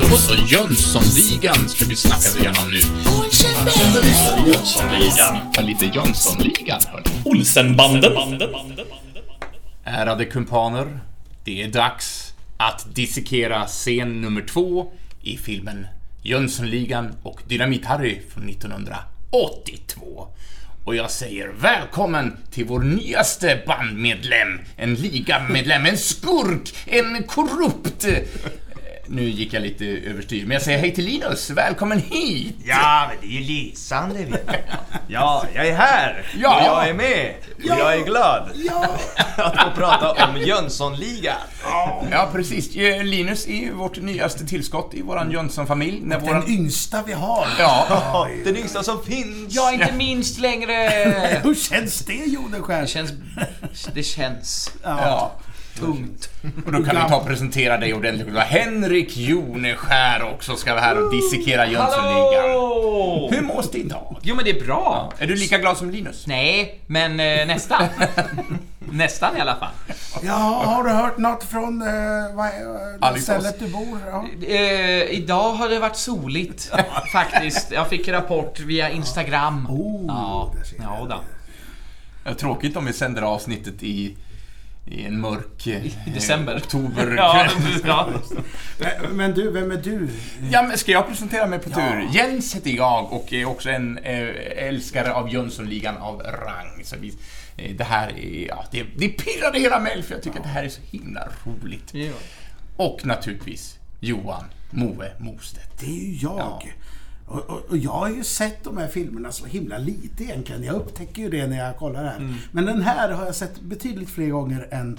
Då så, Jönssonligan ska vi snacka igenom nu. Jönssonligan. Ja, lite Jönssonligan, hörni. Olsenbanden. Ärade kumpaner, det är dags att dissekera scen nummer två i filmen Jönssonligan och Dynamit-Harry från 1982. Och jag säger välkommen till vår nyaste bandmedlem, en ligamedlem, en skurk, en korrupt... Nu gick jag lite överstyr, men jag säger hej till Linus, välkommen hit! Ja, men det är ju lysande vet du. Ja, jag är här! Ja. Och jag är med! Och jag är glad att få prata om Jönssonligan. Ja, precis. Eh, Linus är ju vårt nyaste tillskott i våran Jönsson-familj. När Den yngsta vi har. Ja, Ja, den yngsta som finns. Jag är inte minst längre. Hur känns det Joneskär? Det känns... Det känns ja. Tungt. Och då kan vi ta och presentera dig ordentligt. Det var Henrik Joneskär också ska vara här och dissekera Jönssonligan. Hur mås det idag? Jo men det är bra. Är du lika glad som Linus? Nej, men eh, nästan. nästan i alla fall. Ja, har du hört något från eh, vad, eh, Alingsås. stället du bor? Ja. Eh, idag har det varit soligt faktiskt. Jag fick rapport via Instagram. Oh, ja, där ser jag. ja då. Tråkigt om vi sänder avsnittet i, i en mörk... eh, I december. Oktober. Ja, ja. Men- du, vem är du? Ja, men ska jag presentera mig på Ja. tur? Jens heter jag och är också en eh, älskare av Jönssonligan av rang. Så vi, eh, det här är, ja, det, det pirrade hela mig för jag tycker att det här är så himla roligt. Ja. Och naturligtvis Johan Moe Mostedt. Det är ju jag. Ja. Och, och, och jag har ju sett de här filmerna så himla lite egentligen. Jag upptäcker ju det när jag kollar här. Mm. Men den här har jag sett betydligt fler gånger än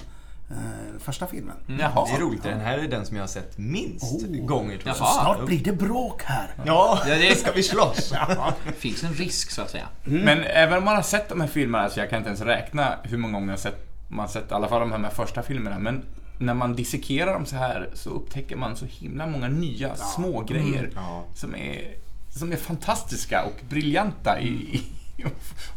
eh, första filmen. Jaha. Det är roligt, den här är den som jag har sett minst Oh. gånger tror jag. Jaha. Snart blir det bråk här. Ja, Ja, det- ska vi slåss? Det finns en risk så att säga. Men även om man har sett de här filmerna, så jag kan inte ens räkna hur många gånger jag har sett, man har sett i alla fall de här med första filmerna, men när man dissekerar dem så här så upptäcker man så himla många nya små grejer Ja. som, är, som är fantastiska och briljanta i, i,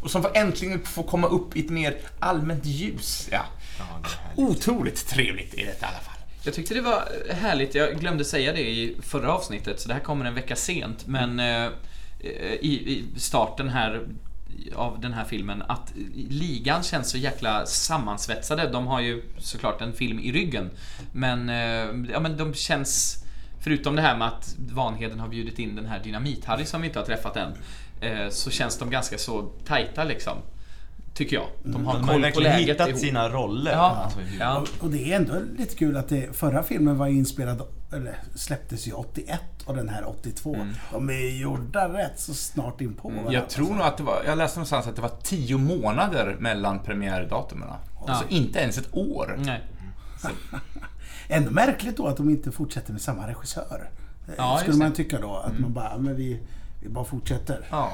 och som får äntligen får komma upp i ett mer allmänt ljus. Ja. Ja. Otroligt trevligt är det i alla fall. Jag tyckte det var härligt, jag glömde säga det i förra avsnittet, så det här kommer en vecka sent, men eh, i, i starten här av den här filmen att ligan känns så jäkla sammansvetsade. De har ju såklart en film i ryggen. Men, eh, ja, men de känns, förutom det här med att Vanheden har bjudit in den här Dynamit-Harry som vi inte har träffat än, eh, så känns de ganska så tajta liksom. Tycker jag. De har De har koll på läget hittat ihop. sina roller. Ja. Ja. Och, det är ändå lite kul att det, förra filmen var inspelad, eller släpptes ju 81 och den här 82. De är gjorda rätt så snart in på varandra. Jag tror nog att det var, jag läste någonstans att det var tio månader mellan premiärdatumen. Alltså inte ens ett år. Nej. Ändå märkligt då att de inte fortsätter med samma regissör. Ja, Skulle man tycka då. Att man bara, men vi, vi bara fortsätter. Ja.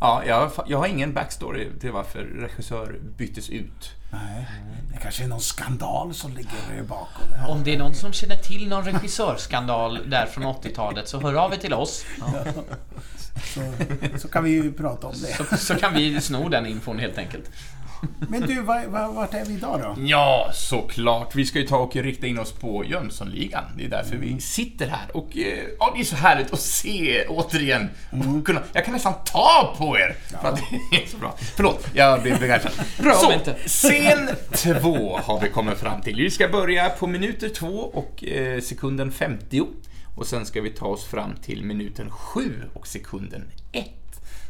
Ja, jag, jag har ingen backstory till varför regissör byttes ut. Nej. Det kanske är någon skandal som ligger bakom det här. Om det är någon som känner till någon regissörskandal där från 80-talet så hör av er till oss. Så, så kan vi ju prata om det. Så, så kan vi sno den infon helt enkelt. Men du, var, var, vart är vi idag då? Ja, såklart. Vi ska ju ta och rikta in oss på Jönssonligan. Det är därför vi sitter här. Och eh, ja, det är så härligt att se er återigen. Och kunna, jag kan nästan ta på er. För att det är så bra. Förlåt, jag blev begeistrad. Bra, Så, scen två har vi kommit fram till. Vi ska börja på minuter två och eh, sekunden 50. Och sen ska vi ta oss fram till minuten 7 och sekunden 1.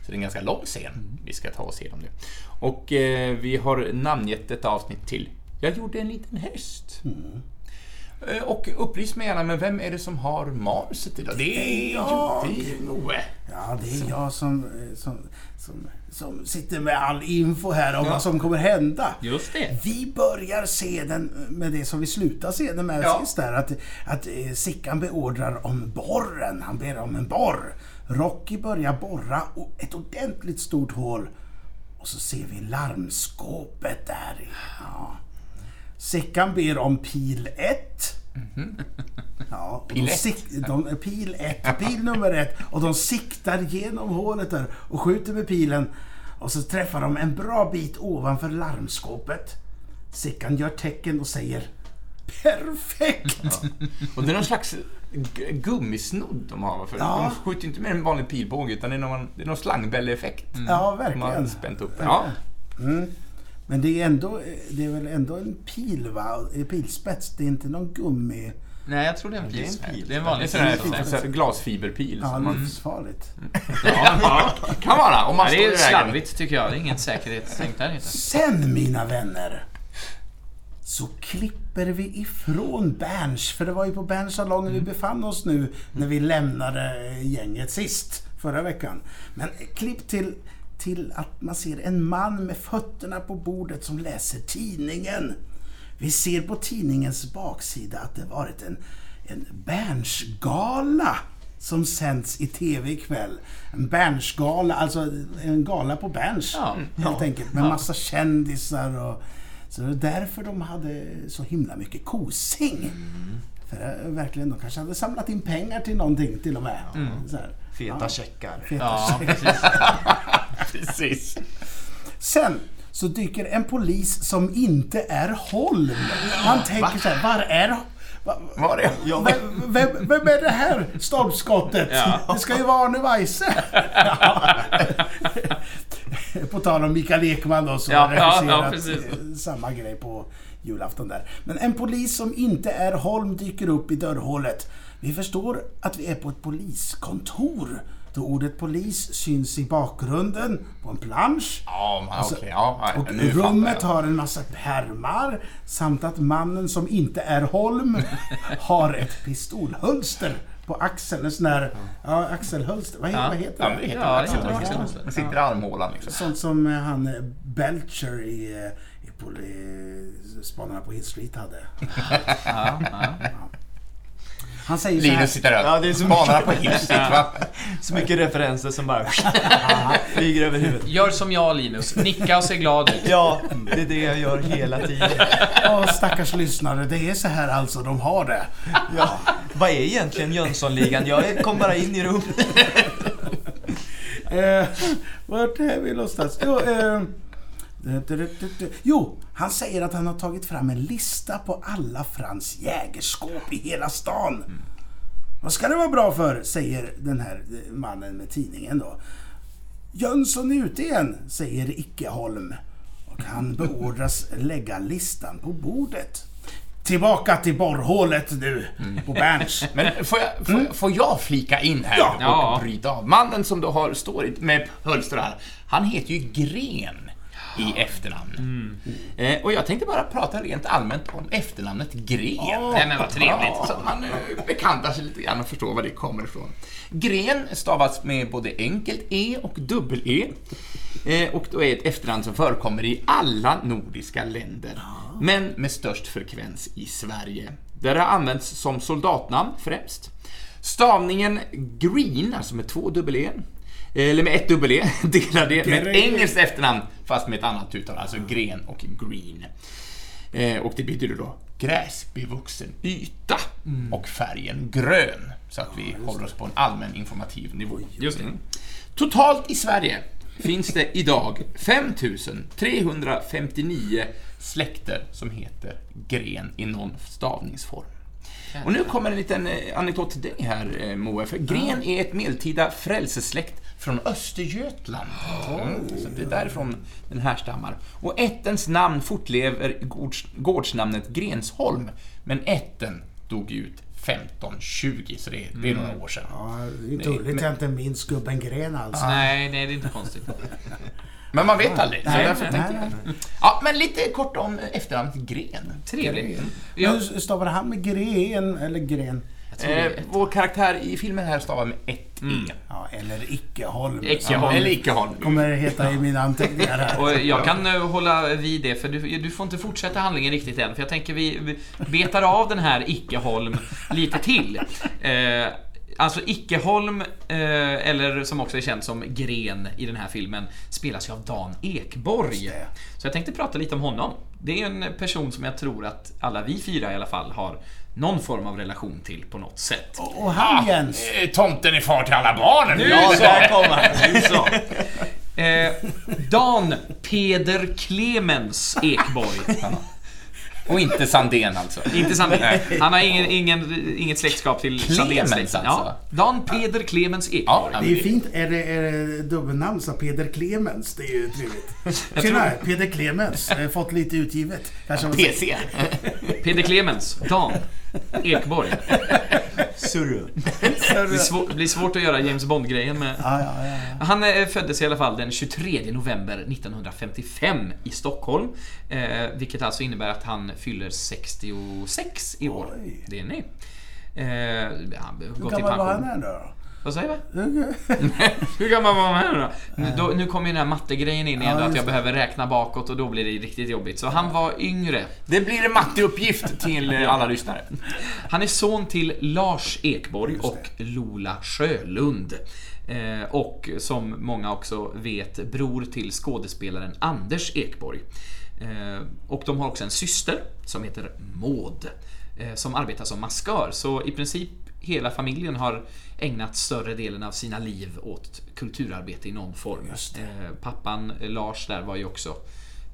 Så det är en ganska lång scen vi ska ta oss igenom nu. Och eh, vi har namngett ett avsnitt till Jag gjorde en liten häst. Eh, Och upplys mig gärna med vem är det som har manuset idag? Det är jag. det är Moe. Ja, det är jag som, eh, som, som, som sitter med all info här om vad som kommer hända. Just det. Vi börjar scenen med det som vi slutar scenen med Ja. sist där. Att, att eh, Sickan beordrar om borren. Han ber om en borr. Rocky börjar borra och ett ordentligt stort hål. Och så ser vi larmskåpet där. Ja. Sickan ber om pil 1. Ja, och Pil de, ett. sik- de, pil 1, pil nummer 1. Och de siktar genom hålet där och skjuter med pilen. Och så träffar de en bra bit ovanför larmskåpet. Sickan gör tecken och säger Perfekt! Och det är någon slags gummisnodd de har. För Ja. De skjuter inte med en vanlig pilbåge utan det är någon, det är någon slangbälleeffekt. Ja, Som har verkligen. spänt upp. Ja. Mm. Men det är, ändå, det är väl ändå en pil va? En pilspets, det är inte någon gummi... Nej, jag tror det är en det är en pilspets. pil. Det är en Det är vanlig sån här, här glasfiberpil. Ja, man, livsfarligt. ja, ja, kan vara. Om man Ja, står det är slarvigt tycker jag. Det är ingen säkerhetstänk där inte. Sen mina vänner så klipper vi ifrån Berns, för det var ju på Berns salong vi befann oss nu när vi lämnade gänget sist, förra veckan. Men klipp till, till att man ser en man med fötterna på bordet som läser tidningen. Vi ser på tidningens baksida att det varit en, en Bernsgala som sänds i TV ikväll. En Bernsgala, alltså en gala på Berns Ja. helt enkelt. Med massa kändisar och... Så det är därför de hade så himla mycket kosing. För det, verkligen, de kanske hade samlat in pengar till någonting till och med. Så här. Feta Ja, checkar. feta Ja, checkar. precis. Precis. Sen så dyker en polis som inte är Holm. Man tänker så här, var är... Va, Var det? vem, vem, vem är det här stolpskottet? Ja. Det ska ju vara Arne Weise. Ja. På tal om Mikael Ekman då som Ja, har regisserat ja, eh, samma grej på julafton där. Men en polis som inte är Holm dyker upp i dörrhålet. Vi förstår att vi är på ett poliskontor. Då ordet polis syns i bakgrunden på en plansch. Ja, Alltså, okej. ja, Och rummet har en massa pärmar samt att mannen som inte är Holm har ett pistolhölster på axeln. En sån där, ja, axelhölster. Vad, heter- Ja. vad heter Ja, det? men det heter Ja, ja, axelhölster. Det sitter i armhålan liksom. Sånt som eh, han eh, Belcher i, eh, i poli- Spanarna på Hill Street hade. Ja, ja. Han säger så här. Linus sitter där Ja, det är så Spanarna på Hillstreet va? Så mycket referenser som bara flyger över huvudet. Gör som jag Linus, nicka och se glad ut. Ja, det är det jag gör hela tiden. Åh, stackars lyssnare, det är så här alltså de har det. Ja. Vad är egentligen Jönssonligan? Jag kom bara in i rummet. Eh, vart är vi någonstans? Jo, eh, du, du, du, du. jo, han säger att han har tagit fram en lista på alla Frans jägerskåp i hela stan. Vad ska det vara bra för? Säger den här eh, mannen med tidningen då. Jönsson är ute igen, säger Icke Holm. Och han beordras lägga listan på bordet. Tillbaka till borrhålet nu, på Berns. Men får jag, får, jag- får jag flika in här Ja. och Ja. bryta av? Mannen som då har, står i- med hölster här, han heter ju Gren i efternamn. Eh, och jag tänkte bara prata rent allmänt om efternamnet Gren. Nej men vad trevligt. Så att man eh, bekantar sig lite grann och förstår var det kommer ifrån. Gren stavas med både enkelt E och dubbel-E. Eh, och då är ett efternamn som förekommer i alla nordiska länder. Men med störst frekvens i Sverige. Där det har använts som soldatnamn främst. Stavningen Green, alltså med två dubbel-E, eller med ett dubbel-E, delar det med ett engelskt efternamn fast med ett annat uttal, alltså gren och green. Eh, och det betyder då gräsbevuxen yta och färgen grön. Så att vi håller oss på en allmän informativ nivå. Just det. Mm. Totalt i Sverige finns det idag 5359 släkter som heter gren i någon stavningsform. Och nu kommer en liten eh, anekdot till dig här eh, Moe, för gren är ett medeltida frälsesläkt från Östergötland. Mm, så det är därifrån den härstammar. Och ättens namn fortlever i gårds, gårdsnamnet Grensholm, men ätten dog ut 1520, så det är, det är några år sedan. Ja, det är att jag inte minns gubben Gren alltså. Nej, nej det är inte konstigt. Men man vet aldrig. Så Nej, därför nej, tänkte jag. Ja, men lite kort om efternamnet Gren. Trevligt. Hur stavar han med gren eller gren? Eh, vår karaktär i filmen här stavar med ett E. Ja, eller Icke-Holm. Icke-Holm. Eller icke-Holm. Kommer det heta i mina anteckningar här. Och jag kan eh, hålla vid det, för du, du får inte fortsätta handlingen riktigt än. För jag tänker vi vi betar av den här Icke-Holm lite till. Eh, alltså Icke-Holm, eh, eller som också är känd som Gren i den här filmen, spelas ju av Dan Ekborg. Så jag tänkte prata lite om honom. Det är en person som jag tror att alla vi fyra i alla fall har någon form av relation till på något sätt. Och och han Jens. Eh, Tomten är far till alla barnen. Nu Ja, så. där kom han. Nu så. Eh, Dan Peder Clemens Ekborg. Och inte Sandén alltså. Inte Sandén. Han har ingen, ingen, inget släktskap till Clemens Sandén-släkten. alltså? Ja. Dan Peder Clemens Ekborg. ja, Det är ju fint. Är det, är det dubbelnamn så Peder Clemens? Det är ju trevligt. Tjena, Peder Clemens. Fått lite utgivet. Kanske PC. Peder Clemens. Dan Ekborg. Surru. Det blir, svår, blir svårt att göra James Bond-grejen med... Ja, ja, ja. Han eh, föddes i alla fall den 23 november 1955 i Stockholm. Eh, vilket alltså innebär att han fyller 66 i år. Oj. Det är ni. Eh, han Hur gammal var han då? Vad säger vi? Hur gammal var då? Nu, då? nu kommer ju den här mattegrejen in igen Ja, att jag behöver räkna bakåt och då blir det riktigt jobbigt. Så han var yngre. Det blir en matteuppgift till eh, alla lyssnare. Han är son till Lars Ekborg och Lola Sjölund. Eh, och som många också vet, bror till skådespelaren Anders Ekborg. Eh, och de har också en syster som heter Maud. Som arbetar som maskör. Så i princip hela familjen har ägnat större delen av sina liv åt kulturarbete i någon form. Eh, pappan Lars där var ju också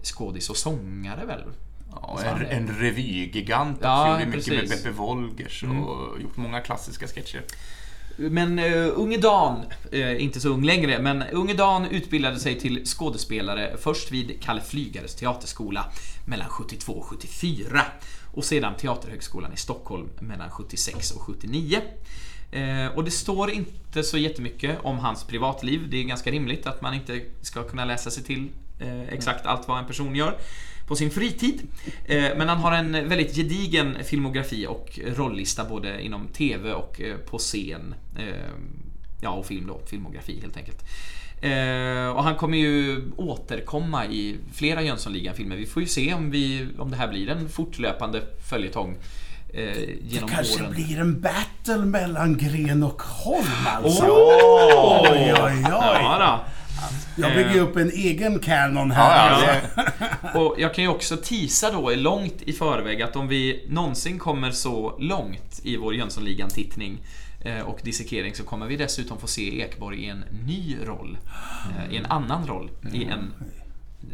skådis och sångare väl? Ja, en, en revygigant. Ja, Gjorde mycket med precis. Beppe Wolgers och gjort många klassiska sketcher. Men uh, Unge Dan, uh, inte så ung längre, men Unge Dan utbildade sig till skådespelare först vid Kalle Flygares teaterskola mellan 72 och 74 och sedan Teaterhögskolan i Stockholm mellan 76 och 79. Eh, och det står inte så jättemycket om hans privatliv. Det är ganska rimligt att man inte ska kunna läsa sig till exakt allt vad en person gör på sin fritid. Eh, Men han har en väldigt gedigen filmografi och rollista både inom TV och eh, på scen. Eh, Ja, och film då. Filmografi helt enkelt. Eh, och han kommer ju återkomma i flera Jönssonligan-filmer. Vi får ju se om, vi, om det här blir en fortlöpande följetong eh, Det genom kanske åren. blir en battle mellan Gren och Holm alltså. Oh! Oj, oj, oj. Ja, Jag bygger upp en egen kanon Ja, här. ja, det, Och jag kan ju också tisa då långt i förväg att om vi någonsin kommer så långt i vår Jönssonligan-tittning eh, och dissekering så kommer vi dessutom få se Ekborg i en ny roll. Eh, I en annan roll. I en,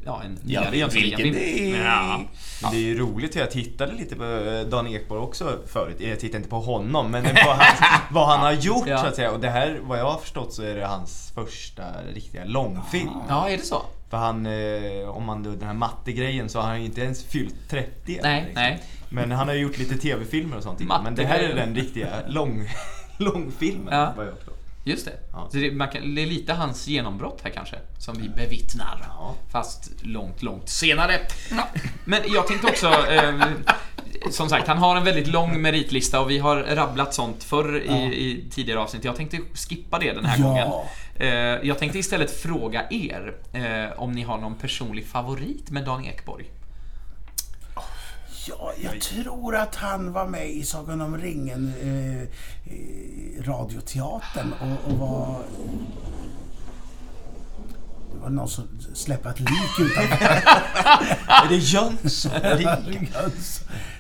ja, en Ja, Jönssonligan-film. det är. Ja. Men det är ju roligt, jag tittade lite på eh, Dan Ekborg också förut. Jag tittade inte på honom, men på hans, vad han har gjort Ja. så att säga. Och det här, vad jag har förstått så är det hans första riktiga långfilm. ja, är det så? För han, eh, om man den här mattegrejen så har han ju inte ens fyllt 30 än, Nej, liksom. nej. Men han har ju gjort lite TV-filmer och sånt innan. Men det här är den riktiga lång, långfilmen. Ja. Vad jag förstår. Just det. Ja. Så det, man kan, det är lite hans genombrott här kanske, som vi bevittnar. Ja. Fast långt, långt senare. Men jag tänkte också, eh, som sagt, han har en väldigt lång meritlista och vi har rabblat sånt förr i, i tidigare avsnitt. Jag tänkte skippa det den här Ja. gången. Eh, jag tänkte istället fråga er eh, om ni har någon personlig favorit med Dan Ekborg. Ja, jag tror att han var med i Sagan om ringen, eh, eh, radioteatern och, och var... Det var någon som släppte ett lik utanför. Är det Jönsson?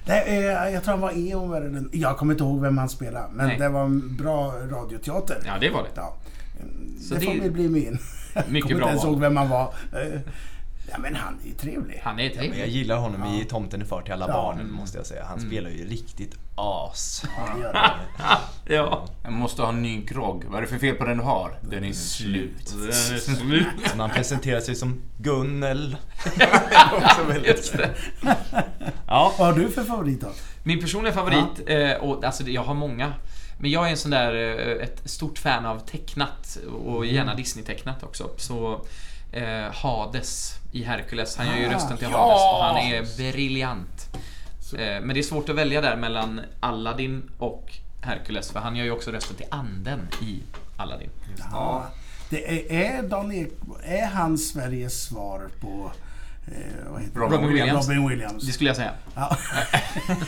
Nej, eh, jag tror han var Eon. det den- Jag kommer inte ihåg vem han spelade, men Nej. det var en bra radioteater. Ja, det var det. Ja. Så det får väl bli min. Jag Mycket kommer bra inte ens val. ihåg vem han var. Eh, Ja, men han är ju trevlig. Han är Men jag trevlig. gillar honom i Tomten är far till alla Ja. barnen måste jag säga. Han spelar ju riktigt as. Ja, det. Ja. jag måste ha en ny grogg. Vad är det för fel på den du har? Den är slut. Den är slut. Han presenterar sig som Gunnel. Just det. Ja. Vad har du för favorit då? Min personliga favorit, eh, och alltså jag har många. Men jag är en sån där, eh, ett stort fan av tecknat och gärna Disney-tecknat också. Så eh, Hades i Hercules, han gör ju Ah, rösten till! Hades och han är briljant. Eh, men det är svårt att välja där mellan Aladdin och Hercules för han gör ju också rösten till anden i Aladdin. Ja. Det är, är Dan Ek, är han Sveriges svar på... Eh, Robin det? Williams. Robin Williams. Det skulle jag säga. Ja.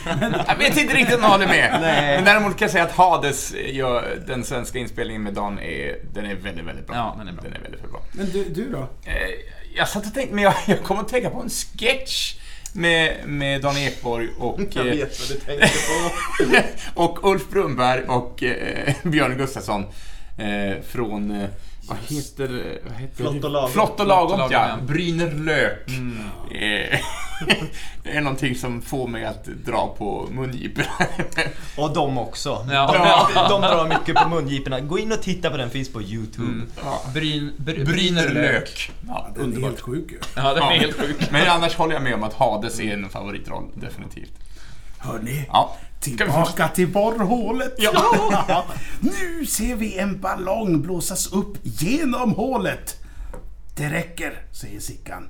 Jag vet inte riktigt om jag håller med. Nej. Men däremot kan jag säga att Hades, gör, den svenska inspelningen med Dan, är, den är väldigt, väldigt bra. Ja, den är bra. Den är väldigt, väldigt bra. Men du, du då? Eh, Jag satt och tänkte, men jag, jag kom att tänka på en sketch med, med Dan Ekborg och, Jag eh, vet vad du tänker på. och Ulf Brunberg och eh, Björn Gustafsson eh, från eh, Vad heter, vad heter Flott det? och lagom. Flott och lagom, Flott och lagom, ja. ja. Bryner lök. Eh, Det är någonting som får mig att dra på mungiporna. Och de också. Ja. De, de drar mycket på mungiporna. Gå in och titta på den, finns på YouTube. Mm. Ja. Bryn, br, Bryner lök. Ja, Den är helt sjuk ju. Ja, den är Ja. helt sjuk. Men annars håller jag med om att Hades är en favoritroll, definitivt. Hörni, Ja. Tillbaka till borrhålet. Ja. Nu ser vi en ballong blåsas upp genom hålet. Det räcker, säger Sickan.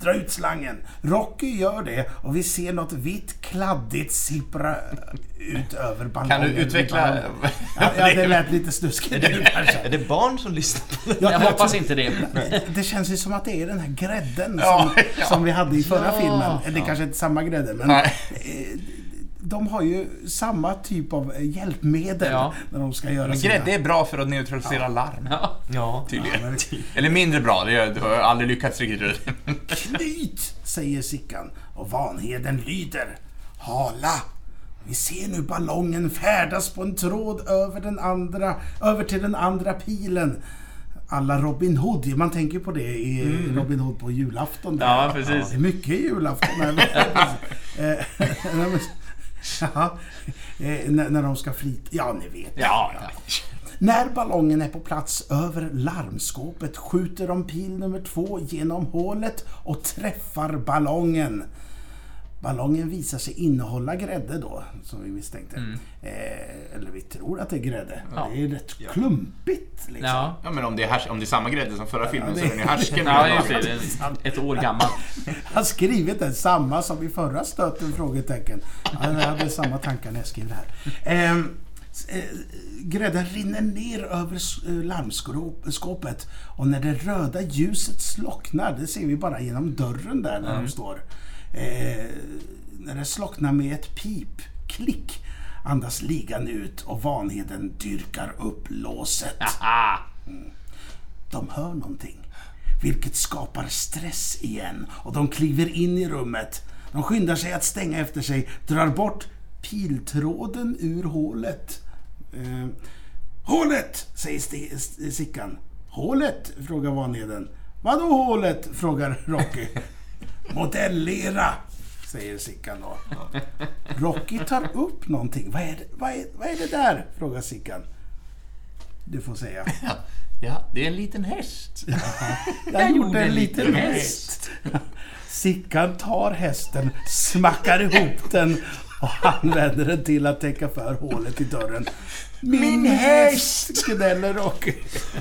Dra ut slangen. Rocky gör det och vi ser något vitt kladdigt sippra ut över ballongen. Kan du utveckla... Ja, ja, det lät lite snuskigt nu kanske. Är det barn som lyssnar på det? Ja, Jag hoppas inte det. Det känns ju som att det är den här grädden som, ja. som vi hade i förra Ja. filmen. Det kanske inte är samma grädde, men Nej. Eh, de har ju samma typ av hjälpmedel Ja. när de ska göra Men sina... grädde är bra för att neutralisera larm. Ja. Ja. Tydligen. Eller mindre bra, det har jag aldrig lyckats riktigt. Knyt, säger Sickan och Vanheden lyder. Hala! Vi ser nu ballongen färdas på en tråd över den andra, över till den andra pilen. Alla Robin Hood, man tänker på det i Robin Hood på julafton. där. Ja, precis. Det är mycket julafton. ja, eh, när, de ska flyta. Ja, ni vet. Ja, När ballongen är på plats över larmskåpet skjuter de pil nummer två genom hålet och träffar ballongen. Ballongen visar sig innehålla grädde då, som vi misstänkte. Eh, eller vi tror att det är grädde. Ja. Det är rätt klumpigt liksom. Ja. Ja, men om det är, om det är samma grädde som förra filmen så det- är den ju härsken. Ja, just det. det är ett år gammal. Har skrivit den samma som i förra stöten? Frågetecken. Ja, Jag hade samma tankar när jag skrev det här. Ehm, eh, grädden rinner ner över eh, larmskåpet och när det röda ljuset slocknar, det ser vi bara genom dörren där när de står. Eh, när det slocknar med ett pip, klick, andas ligan ut och Vanheden dyrkar upp låset. Ah, De hör någonting. Vilket skapar stress igen. Och de kliver in i rummet. De skyndar sig att stänga efter sig, drar bort piltråden ur hålet. Eh, hålet! säger Sickan. Hålet? frågar Vanheden. Vadå hålet? frågar Rocky. Modellera! säger Sickan då. Rocky tar upp någonting. Vad är det, vad är, vad är det där? frågar Sickan. Du får säga. Ja, det är en liten häst. Jag, gjorde en liten häst. Sickan tar hästen, smackar ihop den och använder den till att täcka för hålet i dörren. Min häst! gnäller Rocky.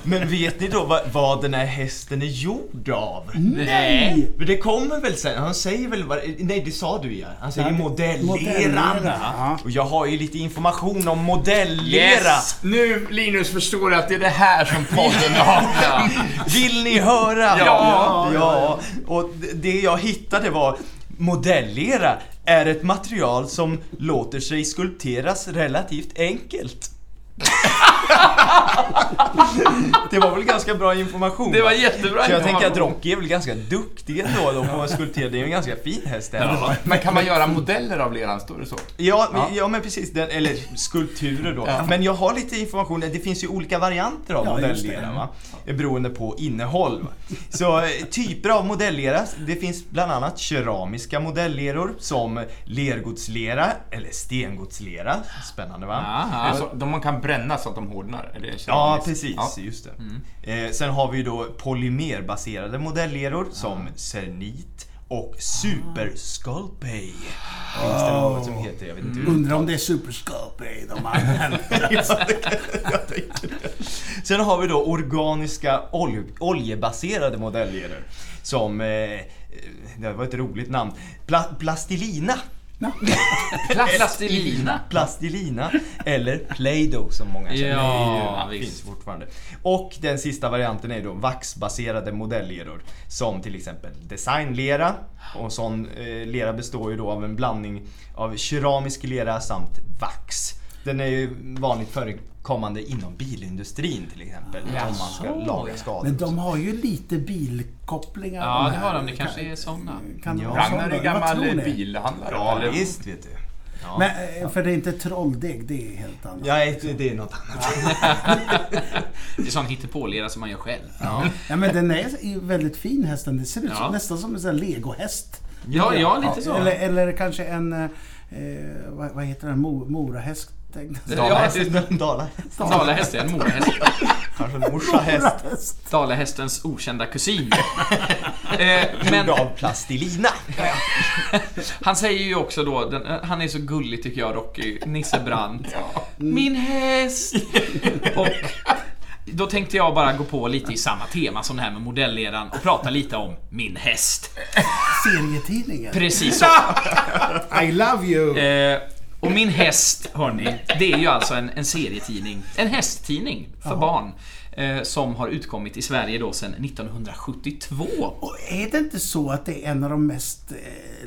Men vet ni då vad, vad den här hästen är gjord av? nej. Men det kommer väl sen, han säger väl vad, nej det sa du ja. Han säger Ja, modellera. modellera, ja. Och jag har ju lite information om modellera. Yes! Nu, Linus, förstår jag att det är det här som podden har. Vill ni höra? Ja. ja. Och d- det jag hittade var modellera är ett material som låter sig skulpteras relativt enkelt. det var väl ganska bra information? Det var va? jättebra Så jag tänker att. Rocky är väl ganska duktig ändå då på att skulptera. Det är en ganska fin häst. Ja. Men kan man göra modeller av leran? Står det så? Ja, Ja. men- ja men precis, den, eller skulpturer då. Ja. Men jag har lite information, det finns ju olika varianter av Ja, just det. modellera va? Beroende på innehåll. Så eh, typer av modellera, det finns bland annat keramiska modelleror som lergodslera eller stengodslera. Spännande va? Aha. Alltså, de man kan bränna så att de hårdnar? Det Ja, precis. Ja. Just det. Eh, sen har vi då polymerbaserade modelleror som Cernit och Super Sculpey. Finns det något som heter, jag vet inte hur Undrar om det är Superscope de använder. Jag det. Sen har vi då organiska ol oljebaserade modelleror. Som, eh, det var ett roligt namn, Pla plastilina. Plastilina. Plastilina eller Play-Doh som många känner Ja, visst. finns fortfarande. Och den sista varianten är då vaxbaserade modelleror. Som till exempel designlera. Och sån eh, lera består ju då av en blandning av keramisk lera samt vax. Den är ju vanligt förekommande inom bilindustrin till exempel. Om man ska laga ja. skador. Men de har ju lite bilkopplingar. Ja, det har de. Det kanske är såna. Kan Ja. Ragnar är gammal bilhandlare. Ja eller? visst vet du. Men, eh, för det är inte trolldeg, det är helt annat. Ja, det det är något annat. Det är sån hittepålera som man gör själv. Ja. ja, men den är ju väldigt fin hästen. Det ser ut som, Ja. nästan som en sån legohäst. Ja, ja, lite så. Eller, eller kanske en, eh, vad, vad heter den, Mo, morahäst? Tänkte säga. Ja, det- Dalahäst. Dalahäst är en morahäst. Kanske en morsahäst. Dalahästens okända kusin. eh, men av plastilina. han säger ju också då, den, han är så gullig tycker jag, Rocky, Nisse Brandt. Min häst! Och då tänkte jag bara gå på lite i samma tema som det här med modellleran och prata lite om min häst. Serietidningen. Precis så. I love you! Eh, och min häst, hörni, det är ju alltså en, en serietidning. En hästtidning för barn. Eh, som har utkommit i Sverige då sedan 1972. Och är det inte så att det är en av de mest eh,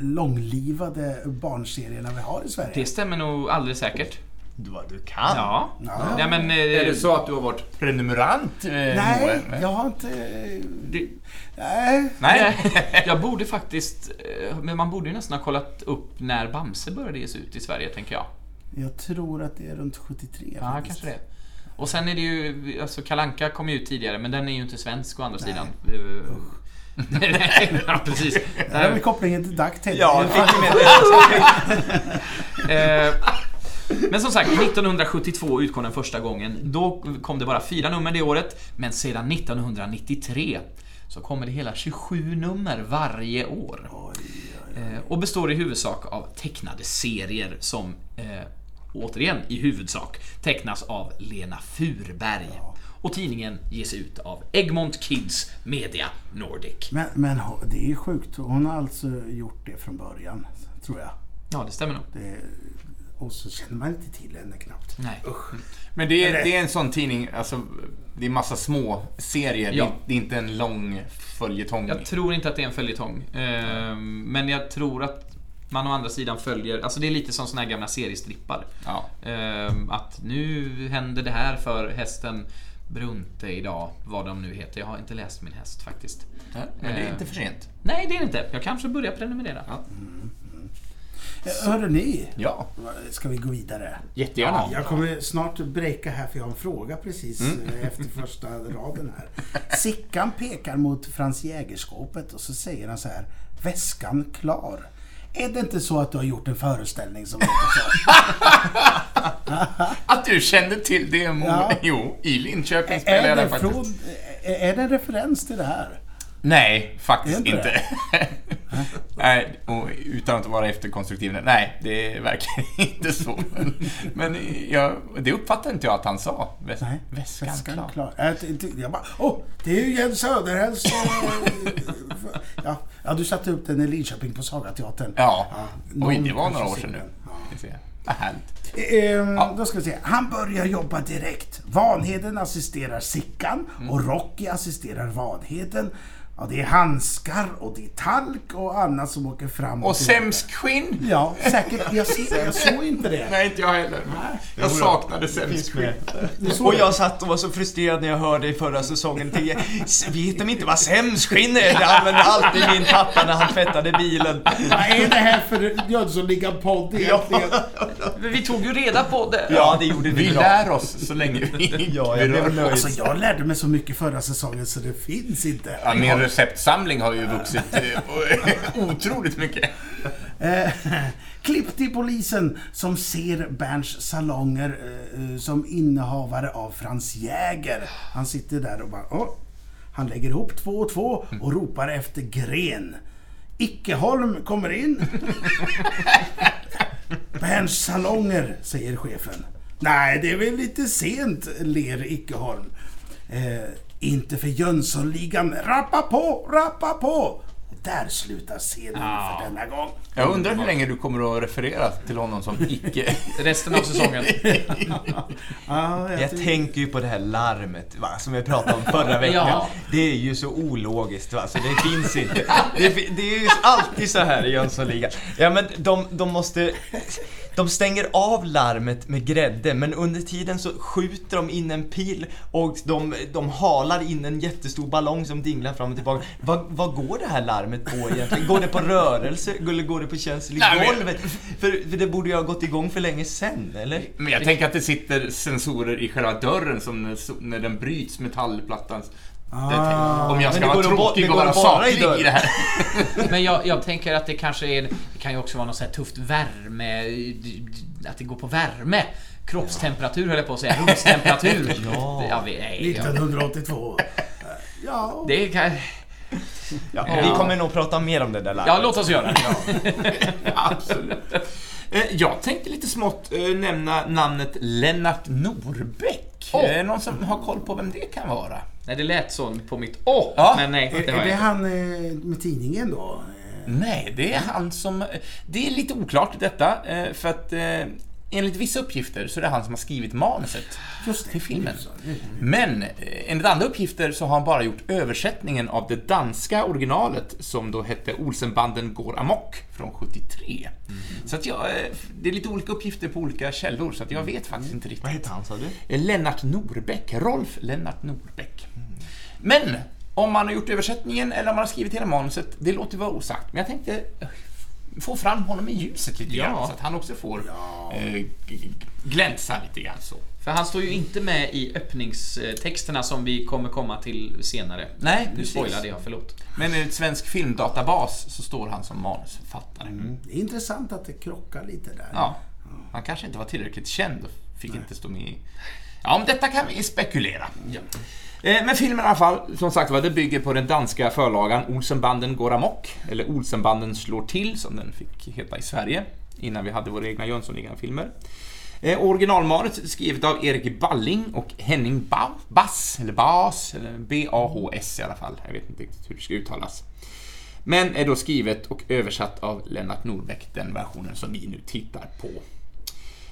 långlivade barnserierna vi har i Sverige? Det stämmer nog alldeles säkert. Du, vad du kan. Ja. Ja. ja men, eh, Är det så att du har varit prenumerant? eh, Nej, jag har inte... eh, det, Nej. Nej. jag borde faktiskt, eh, men man borde ju nästan ha kollat upp när Bamse började ges ut i Sverige, tänker jag. Jag tror att det är runt 73 Ja, faktiskt. kanske det. Och sen är det ju, alltså Kalanka kom ju ut tidigare, men den är ju inte svensk å andra sidan. Nej, ja, precis. Där har vi kopplingen till DuckTales. Ja, fick du med det? Men som sagt, 1972 utkom den första gången. Då kom det bara fyra nummer det året. Men sedan 1993 så kommer det hela 27 nummer varje år. Eh, Och består i huvudsak av tecknade serier som eh, återigen i huvudsak tecknas av Lena Furberg. Och tidningen ges ut av Egmont Kids Media Nordic. Men, men det är ju sjukt. Hon har alltså gjort det från början, tror jag. Ja, det stämmer nog. Det, och så känner man inte till henne knappt. Nej. Men det är, det är en sån tidning, alltså, det är massa små serier. Ja. Det, är, inte en lång följetong. Jag tror inte att det är en följetong. Ehm, Men jag tror att man å andra sidan följer, alltså det är lite som såna här gamla seriestrippar. Ja. Ehm, Att nu händer det här för hästen Brunte idag, vad de nu heter. Jag har inte läst min häst faktiskt. Men det är Eh. inte för sent. Nej, det är det inte. Jag kanske börjar prenumerera. Ja. Eh, Hörde ni? Ja, Ska vi gå vidare? jättegärna. Jag kommer snart breaka här för jag har en fråga precis eh, efter första raden här. Sickan pekar mot Frans Jägerskåpet och så säger han så här. Väskan klar. Är det inte så att du har gjort en föreställning som heter så? Att du kände till det. Ja. Jo, i Linköping spelade jag det, från, är det en referens till det här? Nej, faktiskt Är inte inte. nej, utan att vara efterkonstruktiv. Nej, det verkar inte så. Men, men jag, det uppfattade inte jag att han sa. Väs, Nej, väskan, Väskan klar. klar. Jag, bara, åh, det är ju Jens Söderhälls... eh, ja, ja, du satte upp den i Linköping på Sagateatern. Ja, någon oj, det var några år sedan nu. Ja. Vad härligt. Ehm, Ja. Då ska vi se. Han börjar jobba direkt. Vanheden assisterar Sickan Mm. och Rocky assisterar Vanheden. Ja, det är handskar och det är talk och annat som åker fram Och tillbaka. sämskskinn? Ja, säkert. Jag, ser, jag såg inte det. Nej, inte jag heller. Jag saknade sämskskinn. Och jag satt och var så frustrerad när jag hörde i förra säsongen. Tänkte, "S- vet de inte vad sämskskinn är? Det använde alltid min pappa när han tvättade bilen. Vad är det här för Jönssonligan-podd egentligen? Vi tog ju reda på det. Ja, det gjorde Vi vi bra. lär oss så länge vi Ja, jag. Alltså, jag lärde mig så mycket förra säsongen så det finns inte. Ja, receptsamling har ju vuxit eh, otroligt mycket. Eh, klipp till polisen som ser Berns salonger eh, eh, som innehavare av Frans Jäger. Han sitter där och bara... Åh. Han lägger ihop två och två och ropar efter Gren. Ickeholm kommer in. Berns salonger, säger chefen. Nej, det är väl lite sent, ler Ickeholm. Eh, inte för Jönssonligan. Rappa på, rappa på! Där slutar scenen för denna gång. Jag undrar hur länge du kommer att referera till honom som icke... Resten av säsongen. Ja, Jag tycker- tänker ju på det här larmet va, som vi pratade om förra veckan. Ja. Det är ju så ologiskt va, så det finns inte. Det, det är ju alltid så här i Jönssonligan. Ja men de, de måste... de stänger av larmet med grädde men under tiden så skjuter de in en pil och de, de halar in en jättestor ballong som dinglar fram och tillbaka. Vad, vad går det här larmet på egentligen? Går det på rörelse eller går det på känsel i golvet? För, för det borde ju ha gått igång för länge sen, eller? Men jag tänker att det sitter sensorer i själva dörren som när, när den bryts, metallplattan. Det- Om jag ska vara tråkig och vara bara i saklig dörren. i det här. Men jag, jag tänker att det kanske är, det kan ju också vara något så här tufft värme, att det går på värme. Kroppstemperatur höll jag på att säga, rumstemperatur. Ja. ja vi, nej, ja. 1982. Ja, Det kan... Ja, Ja. Vi kommer nog prata mer om det där larmet. Ja, låt oss göra det. Absolut. Eh, Jag tänkte lite smått eh, nämna namnet Lennart. Är det någon som har koll på vem det kan vara? Nej, det lät så på mitt åh, Ja. men nej, är, det var är det han eh, med tidningen då? Nej, det är han som... Det är lite oklart detta, eh, för att eh, enligt vissa uppgifter så är det han som har skrivit manuset Just till filmen. Men eh, enligt andra uppgifter så har han bara gjort översättningen av det danska originalet som då hette Olsenbanden går amok från 73. Så att jag, eh, det är lite olika uppgifter på olika källor så att jag vet faktiskt inte riktigt. Vad heter han sa du? Eh, Lennart Norbäck, Rolf Lennart Norbäck. Men om man har gjort översättningen eller om man har skrivit hela manuset, det låter vara osagt. Men jag tänkte få fram honom i ljuset lite Ja. grann så att han också får eh, g- g- glänsa lite grann så. För han står ju inte med i öppningstexterna som vi kommer komma till senare. Nej, Nu precis. spoilade jag, förlåt. Men enligt Svensk Filmdatabas så står han som manusförfattare. Det är intressant att det krockar lite där. Ja, han kanske inte var tillräckligt känd och fick inte stå med i... Ja, om detta kan vi spekulera. Eh, Eh, men filmen i alla fall, som sagt var, det bygger på den danska förlagan Olsenbanden går amok, eller Olsenbanden slår till, som den fick heta i Sverige, innan vi hade våra egna Jönssonligan-filmer. Eh, originalmanus är skrivet av Erik Balling och Henning ba Bass, eller Bas, eller B-A-H-S i alla fall. Jag vet inte riktigt hur det ska uttalas. Men är då skrivet och översatt av Lennart Norbeck, den versionen som vi nu tittar på.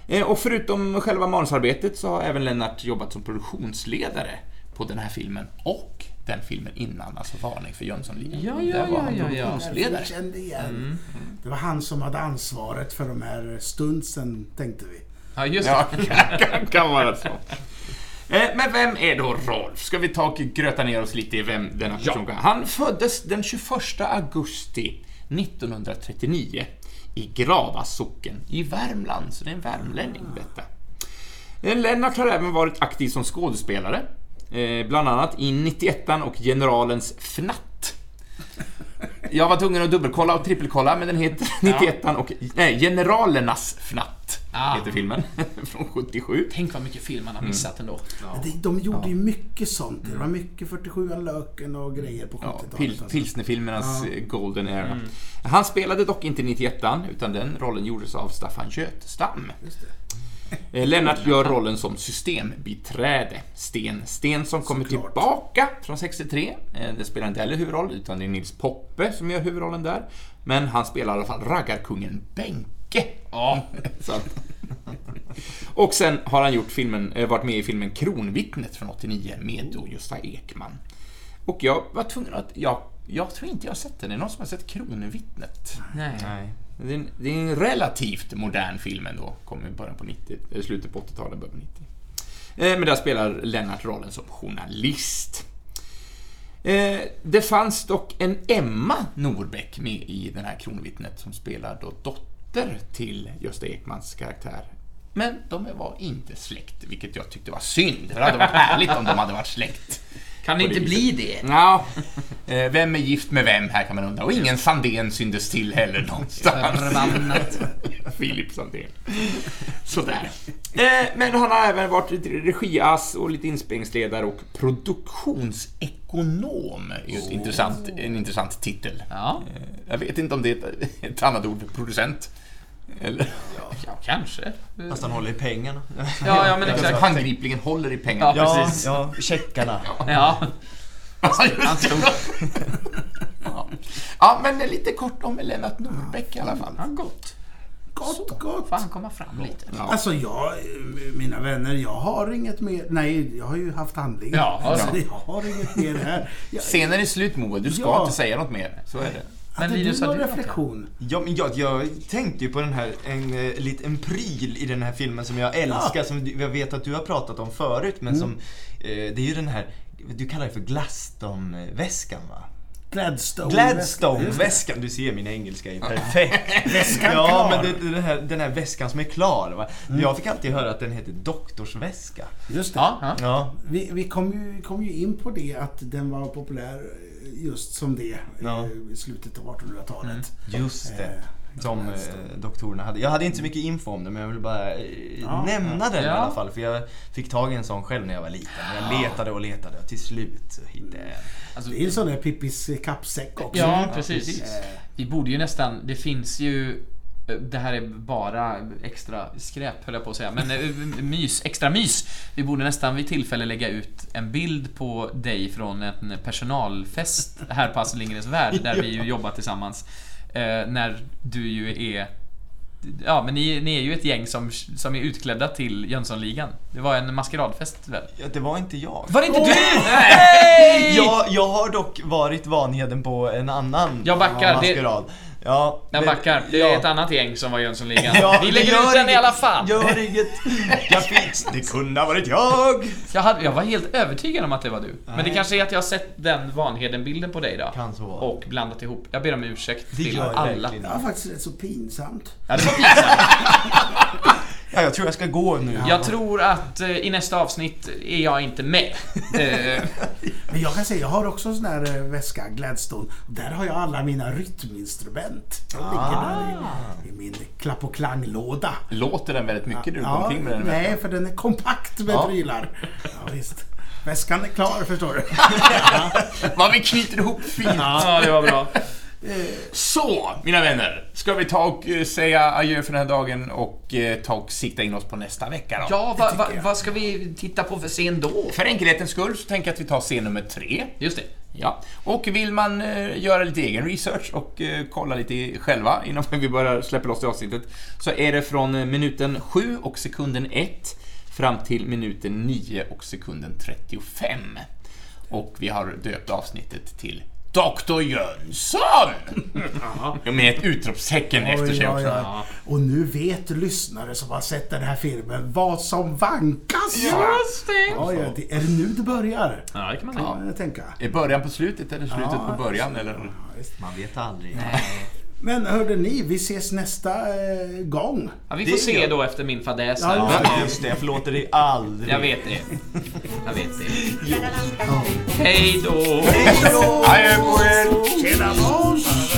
Eh, och förutom själva manusarbetet så har även Lennart jobbat som produktionsledare på den här filmen och den filmen innan, alltså Varning för Jönssonligan. Ja, ja, Där var han ja, ja, ja. produktionsledare. Jag kände igen. Mm. Det var han som hade ansvaret för de här stunsen, tänkte vi. Ja, just Ja, det. kan, kan, kan vara så. Eh, Men vem är då Rolf? Ska vi ta och gröta ner oss lite i vem denna person är? Han föddes den 21 augusti 1939 i Grava socken i Värmland, så det är en värmlänning detta. Eh, Lennart har även varit aktiv som skådespelare, eh, bland annat i 91 och Generalens Fnatt. Jag var tvungen att dubbelkolla och trippelkolla, men den heter 91 och nej, Generalernas Fnatt Ah. heter filmen, från 77. Tänk vad mycket film man har missat ändå. De, de gjorde ju mycket sånt. Det var mycket 47 Löken och grejer på 70-talet. Ja, pil, alltså. pilsnerfilmernas Ja. eh, golden era. Han spelade dock inte i 91 utan den rollen gjordes av Staffan Götstam. Just det. Eh, Lennart gör rollen som systembiträde. Sten Stensson kommer Såklart. tillbaka från 63. Eh, Det spelar inte heller huvudroll, utan det är Nils Poppe som gör huvudrollen där. Men han spelar i alla fall raggarkungen Benke. Ja. Och sen har han gjort filmen, eh, varit med i filmen Kronvittnet från 89 med då Gösta Ekman. Och jag var tvungen att... Jag, jag tror inte jag har sett den. Är det någon som har sett Kronvittnet? Nej. Nej. Det är, en, det är en relativt modern film ändå. Kom i början på 90, eh, slutet på 80-talet, början på 90. Eh, Men där spelar Lennart rollen som journalist. Eh, Det fanns dock en Emma Norbeck med i den här Kronvittnet som spelar då dotter till Gösta Ekmans karaktär. Men de var inte släkt, vilket jag tyckte var synd. Det hade varit härligt om de hade varit släkt. Kan det inte bli det? Ja, eh, vem är gift med vem här kan man undra. Och ingen Sandén syndes till heller någonstans. Förbannat. Filip Sandén. Sådär. Eh, Men han har även varit regiass och lite inspelningsledare och produktionsekonom. Är ett intressant, en intressant titel. Ja. Eh, Jag vet inte om det är ett, ett annat ord för producent. Eller? Ja, kanske. Fast han håller i pengarna. Ja, ja men Exakt. Handgripligen håller i pengarna. Ja, precis. ja, checkarna. Ja. Ja, just det. ja. ja, men lite kort om Lennart Norbeck i alla fall. Ja, gott. Gott, gott. Får han komma fram lite? Ja. Alltså jag, mina vänner, jag har inget mer. Nej, jag har ju haft handling. Ja, alltså, ja. jag har inget mer här. Jag, Scenen är slut Moe, du ska Ja. inte säga något mer. Så är det. Men Hade Linus, du någon reflektion? Ja, men jag, jag tänkte ju på den här, en eh, liten pryl i den här filmen som jag älskar, som du- jag vet att du har pratat om förut, men som, eh, det är ju den här, du kallar det för Glaston-väskan va? Gladstone. Gladstone-väskan, du ser min engelska är perfekt. Väskan ja, klar. men det, det här, den här väskan som är klar. Va? Jag fick alltid höra att den heter doktorsväska. Just det. Ja, ja. Vi, vi kom, ju, kom ju in på det att den var populär eh, just som det Ja. eh, i slutet av 1800-talet. just det. Som eh, doktorerna hade. Jag hade inte så mycket info om det men jag vill bara eh, Ja, nämna den i Ja. alla fall. För jag fick tag i en sån själv när jag var liten. Jag letade och letade och till slut hittade jag. Alltså, Det är ju en sån där Pippis eh, kappsäck också. ja, precis. precis. Eh, Vi borde ju nästan, det finns ju det här är bara extra skräp höll jag på att säga, men mys, extra mys. Vi borde nästan vid tillfälle lägga ut en bild på dig från en personalfest här på Astrid Lindgrens Värld, där vi ju jobbar tillsammans. Eh, när du ju är Ja, men ni, ni är ju ett gäng som, som är utklädda till Jönssonligan. Det var en maskeradfest väl? Ja, det var inte jag. Var det inte du? Nej! Jag, jag har dock varit Vanheden på en annan Jag backar, det- maskerad. Ja, Jag det- backar. Det är ja. ett annat gäng som var Jönssonligan. Ja, Vi lägger ut den i alla fall. Gör inget. Jag fick, det kunde ha varit jag. Jag, hade, jag var helt övertygad om att det var du. Men det kanske är att jag har sett den Vanheden-bilden på dig då. Kan så vara. Och blandat ihop. Jag ber om ursäkt Det till alla. Det var faktiskt rätt så pinsamt. Ja, det var pinsamt. Ja, jag tror jag ska gå nu. Jag tror att eh, i nästa avsnitt är jag inte med. Eh, Men jag kan säga, jag har också en sån här eh, väska, Gladstone. Där har jag alla mina rytminstrument. De ligger där i, i min klapp och klanglåda. Låter den väldigt mycket du går Ja, omkring med den? nej, för den är kompakt med Ja. prylar. Ja, visst. Väskan är klar, förstår du. Vad vi knyter ihop fint. ja, det var bra. Så, mina vänner. Ska vi ta och eh, säga adjö för den här dagen och eh, ta och sikta in oss på nästa vecka då? Ja, va, va, vad ska vi titta på för scen då? För enkelhetens skull så tänker jag att vi tar scen nummer tre. Just det. Ja, och vill man eh, göra lite egen research och kolla lite själva innan vi börjar släppa loss det avsnittet så är det från minuten 7 och sekunden 1 fram till minuten 9 och sekunden 35. Och vi har döpt avsnittet till Dr. Jönsson! Ja. Med ett utropstecken efter sig också. oj. Och nu vet lyssnare som har sett den här filmen vad som vankas. Just det. Ja, ja, det, är det nu det börjar? Ja, det kan man Ja, jag tänka. Är början på slutet eller slutet Ja, på början? Eller? Ja. Man vet aldrig. Men hörde ni, vi ses nästa eh, gång. Ja, vi Det får är se gött. då efter min fadäs Ja, här. just Ja, just det. Jag förlåter dig aldrig. Jag vet det. Jag vet det. Hej då! Adjö på er! Tjena boss!